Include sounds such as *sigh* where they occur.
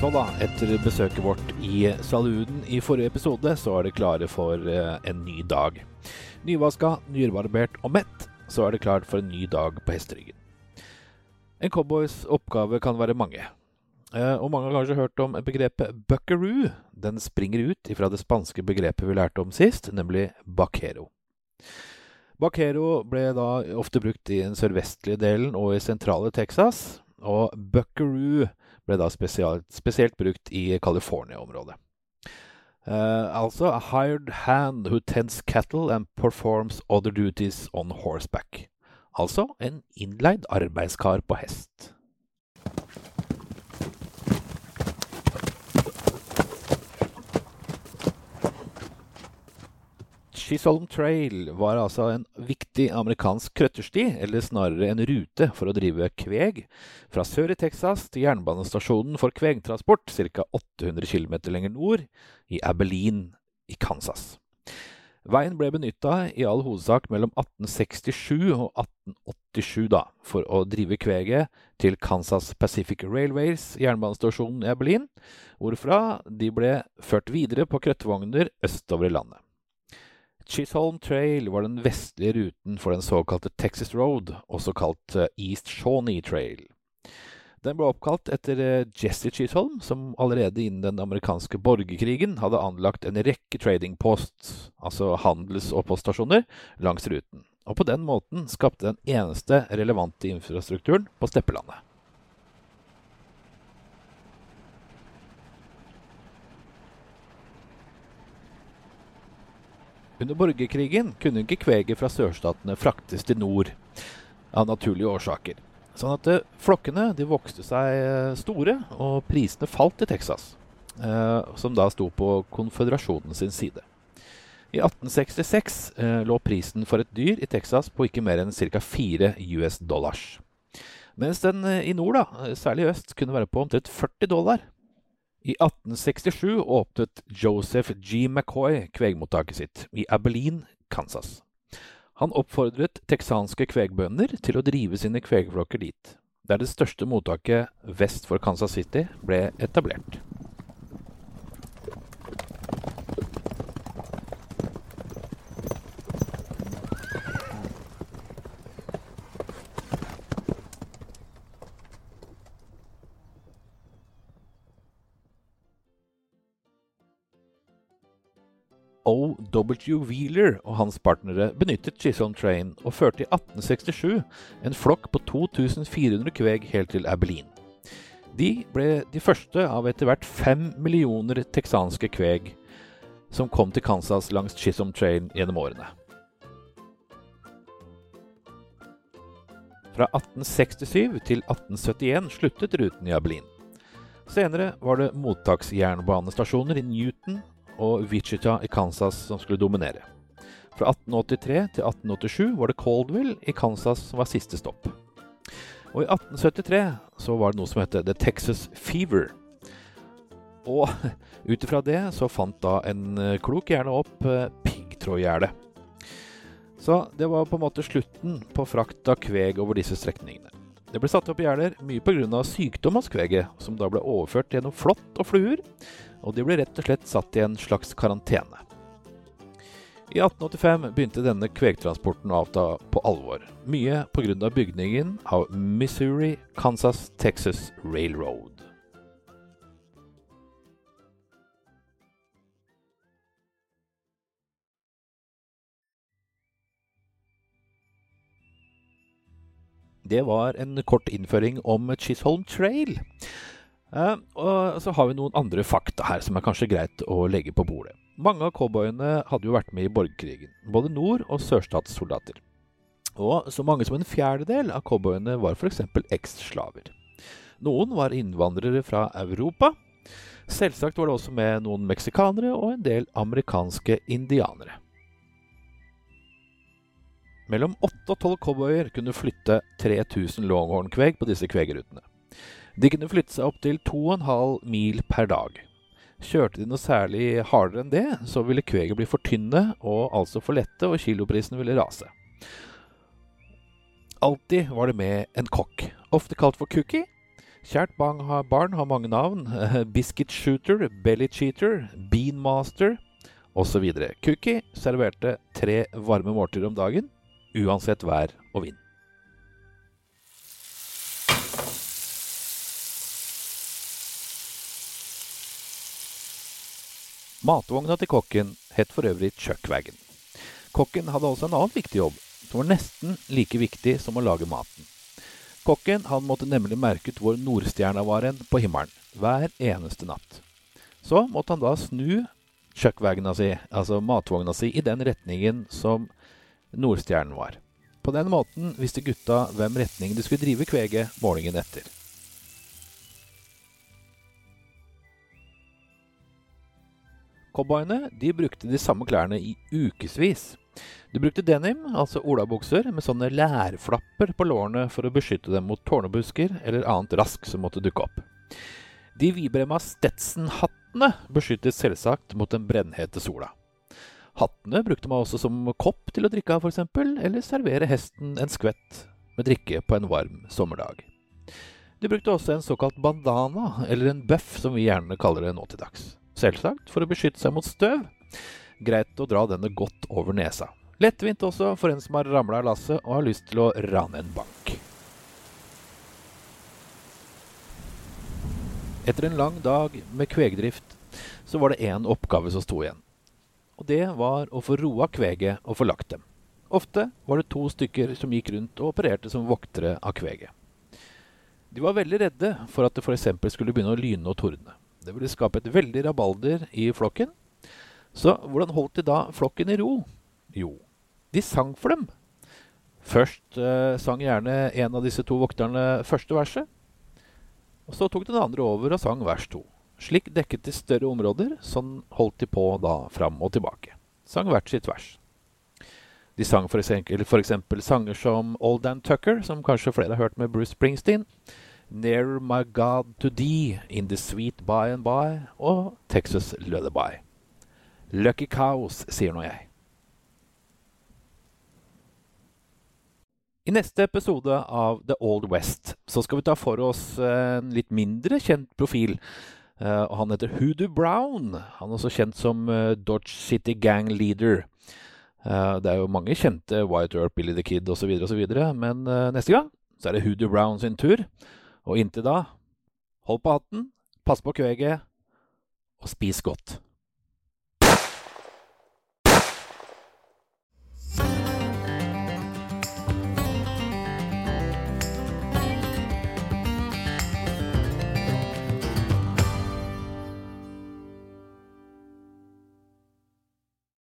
Så da, etter besøket vårt i saluden i forrige episode, så er det klare for eh, en ny dag. Nyvaska, nybarbert og mett, så er det klart for en ny dag på hesteryggen. En cowboys oppgave kan være mange. Eh, og mange har kanskje hørt om begrepet buckaroo. Den springer ut ifra det spanske begrepet vi lærte om sist, nemlig baquero. Baquero ble da ofte brukt i den sørvestlige delen og i sentrale Texas, og buckaroo ble da spesielt, spesielt brukt i California-området. Uh, altså a hired hand who tends cattle and performs other duties on horseback. Altså en innleid arbeidskar på hest. Chisholm Trail var altså en viktig amerikansk krøttersti, eller snarere en rute for å drive kveg, fra sør i Texas til jernbanestasjonen for kvegtransport ca. 800 km lenger nord, i Abilene i Kansas. Veien ble benytta i all hovedsak mellom 1867 og 1887 da, for å drive kveget til Kansas Pacific Railways, jernbanestasjonen i Abilene, hvorfra de ble ført videre på krøttevogner østover i landet. Chisholm Trail var den vestlige ruten for den såkalte Texas Road, også kalt eh, East Shawnee Trail. Den ble oppkalt etter eh, Jesse Chisholm, som allerede innen den amerikanske borgerkrigen hadde anlagt en rekke trading posts, altså handels- og poststasjoner, langs ruten, og på den måten skapte den eneste relevante infrastrukturen på steppelandet. Under borgerkrigen kunne ikke kveget fra sørstatene fraktes til nord, av naturlige årsaker. Sånn at eh, flokkene de vokste seg eh, store, og prisene falt i Texas, eh, som da sto på konføderasjonen sin side. I 1866 eh, lå prisen for et dyr i Texas på ikke mer enn ca. 4 US dollars. Mens den eh, i nord, da, særlig i øst, kunne være på omtrent 40 dollar. I 1867 åpnet Joseph G. McCoy kvegmottaket sitt i Abilene, Kansas. Han oppfordret texanske kvegbønder til å drive sine kvegflokker dit, der det største mottaket vest for Kansas City ble etablert. O.W. Wheeler og hans partnere benyttet Chisholm Train og førte i 1867 en flokk på 2400 kveg helt til Abilene. De ble de første av etter hvert fem millioner texanske kveg som kom til Kansas langs Chisholm Train gjennom årene. Fra 1867 til 1871 sluttet ruten i Abilene. Senere var det mottaksjernbanestasjoner i Newton, og Wichita i Kansas som skulle dominere. Fra 1883 til 1887 var det Coldwell i Kansas som var siste stopp. Og i 1873 så var det noe som het The Texas Fever. Og *laughs* ut ifra det så fant da en eh, klok hjerne opp eh, piggtrådgjerdet. Så det var på en måte slutten på frakt av kveg over disse strekningene. Det ble satt opp gjerder mye pga. sykdom hos kveget, som da ble overført gjennom flått og fluer, og de ble rett og slett satt i en slags karantene. I 1885 begynte denne kvegtransporten å avta på alvor, mye pga. bygningen av Missouri Kansas Texas Railroad. Det var en kort innføring om Chisholm Trail. Uh, og så har vi noen andre fakta her som er kanskje greit å legge på bordet. Mange av cowboyene hadde jo vært med i borgerkrigen, både nord- og sørstatssoldater. Og så mange som en fjerdedel av cowboyene var f.eks. eks-slaver. Noen var innvandrere fra Europa. Selvsagt var det også med noen meksikanere og en del amerikanske indianere. Mellom åtte og tolv cowboyer kunne flytte 3000 longhorn-kveg på disse kvegerutene. De kunne flytte seg opptil 2,5 mil per dag. Kjørte de noe særlig hardere enn det, så ville kveget bli for tynne og altså for lette, og kiloprisen ville rase. Alltid var det med en kokk, ofte kalt for Cookie, Kjært barn har mange navn. *laughs* Biscuit Shooter, Belly Cheater, Beanmaster osv. Cookie serverte tre varme måltider om dagen, uansett vær og vind. Matvogna til kokken het for øvrig Chuckwagon. Kokken hadde også en annen viktig jobb, som var nesten like viktig som å lage maten. Kokken han måtte nemlig merke ut hvor Nordstjerna var hen på himmelen, hver eneste natt. Så måtte han da snu chuckwagona si, altså matvogna si, i den retningen som Nordstjernen var. På den måten visste gutta hvem retning de skulle drive kveget morgenen etter. Cowboyene brukte de samme klærne i ukevis. De brukte denim, altså olabukser, med sånne lærflapper på lårene for å beskytte dem mot tårnebusker eller annet rask som måtte dukke opp. De Vibrema Stetson-hattene beskyttet selvsagt mot den brennhete sola. Hattene brukte man også som kopp til å drikke av, f.eks., eller servere hesten en skvett med drikke på en varm sommerdag. De brukte også en såkalt bandana, eller en bøff, som vi gjerne kaller det nå til dags. Selvsagt for å beskytte seg mot støv. Greit å dra denne godt over nesa. Lettvint også for en som har ramla av lasset og har lyst til å rane en bank. Etter en lang dag med kvegdrift så var det én oppgave som sto igjen. Og det var å få roa kveget og få lagt dem. Ofte var det to stykker som gikk rundt og opererte som voktere av kveget. De var veldig redde for at det f.eks. skulle begynne å lyne og tordne. Det ville skape et veldig rabalder i flokken. Så hvordan holdt de da flokken i ro? Jo, de sang for dem. Først eh, sang gjerne en av disse to vokterne første verset. Og så tok den andre over og sang vers to. Slik dekket de større områder. Sånn holdt de på da fram og tilbake. Sang hvert sitt vers. De sang for eksempel, for eksempel sanger som Old Dan Tucker, som kanskje flere har hørt med Bruce Springsteen. Near My God to Thee, In The Sweet By and By og Texas Lullaby. Lucky Cows, sier nå jeg. I neste episode av The Old West så skal vi ta for oss en litt mindre kjent profil. Uh, han heter Hoodoo Brown. Han er også kjent som uh, Dodge City Gang Leader. Uh, det er jo mange kjente White Earp, Billy the Kid osv., osv., men neste gang så er det Hoodoo Brown sin tur. Og inntil da, hold på hatten, pass på kveget, og spis godt.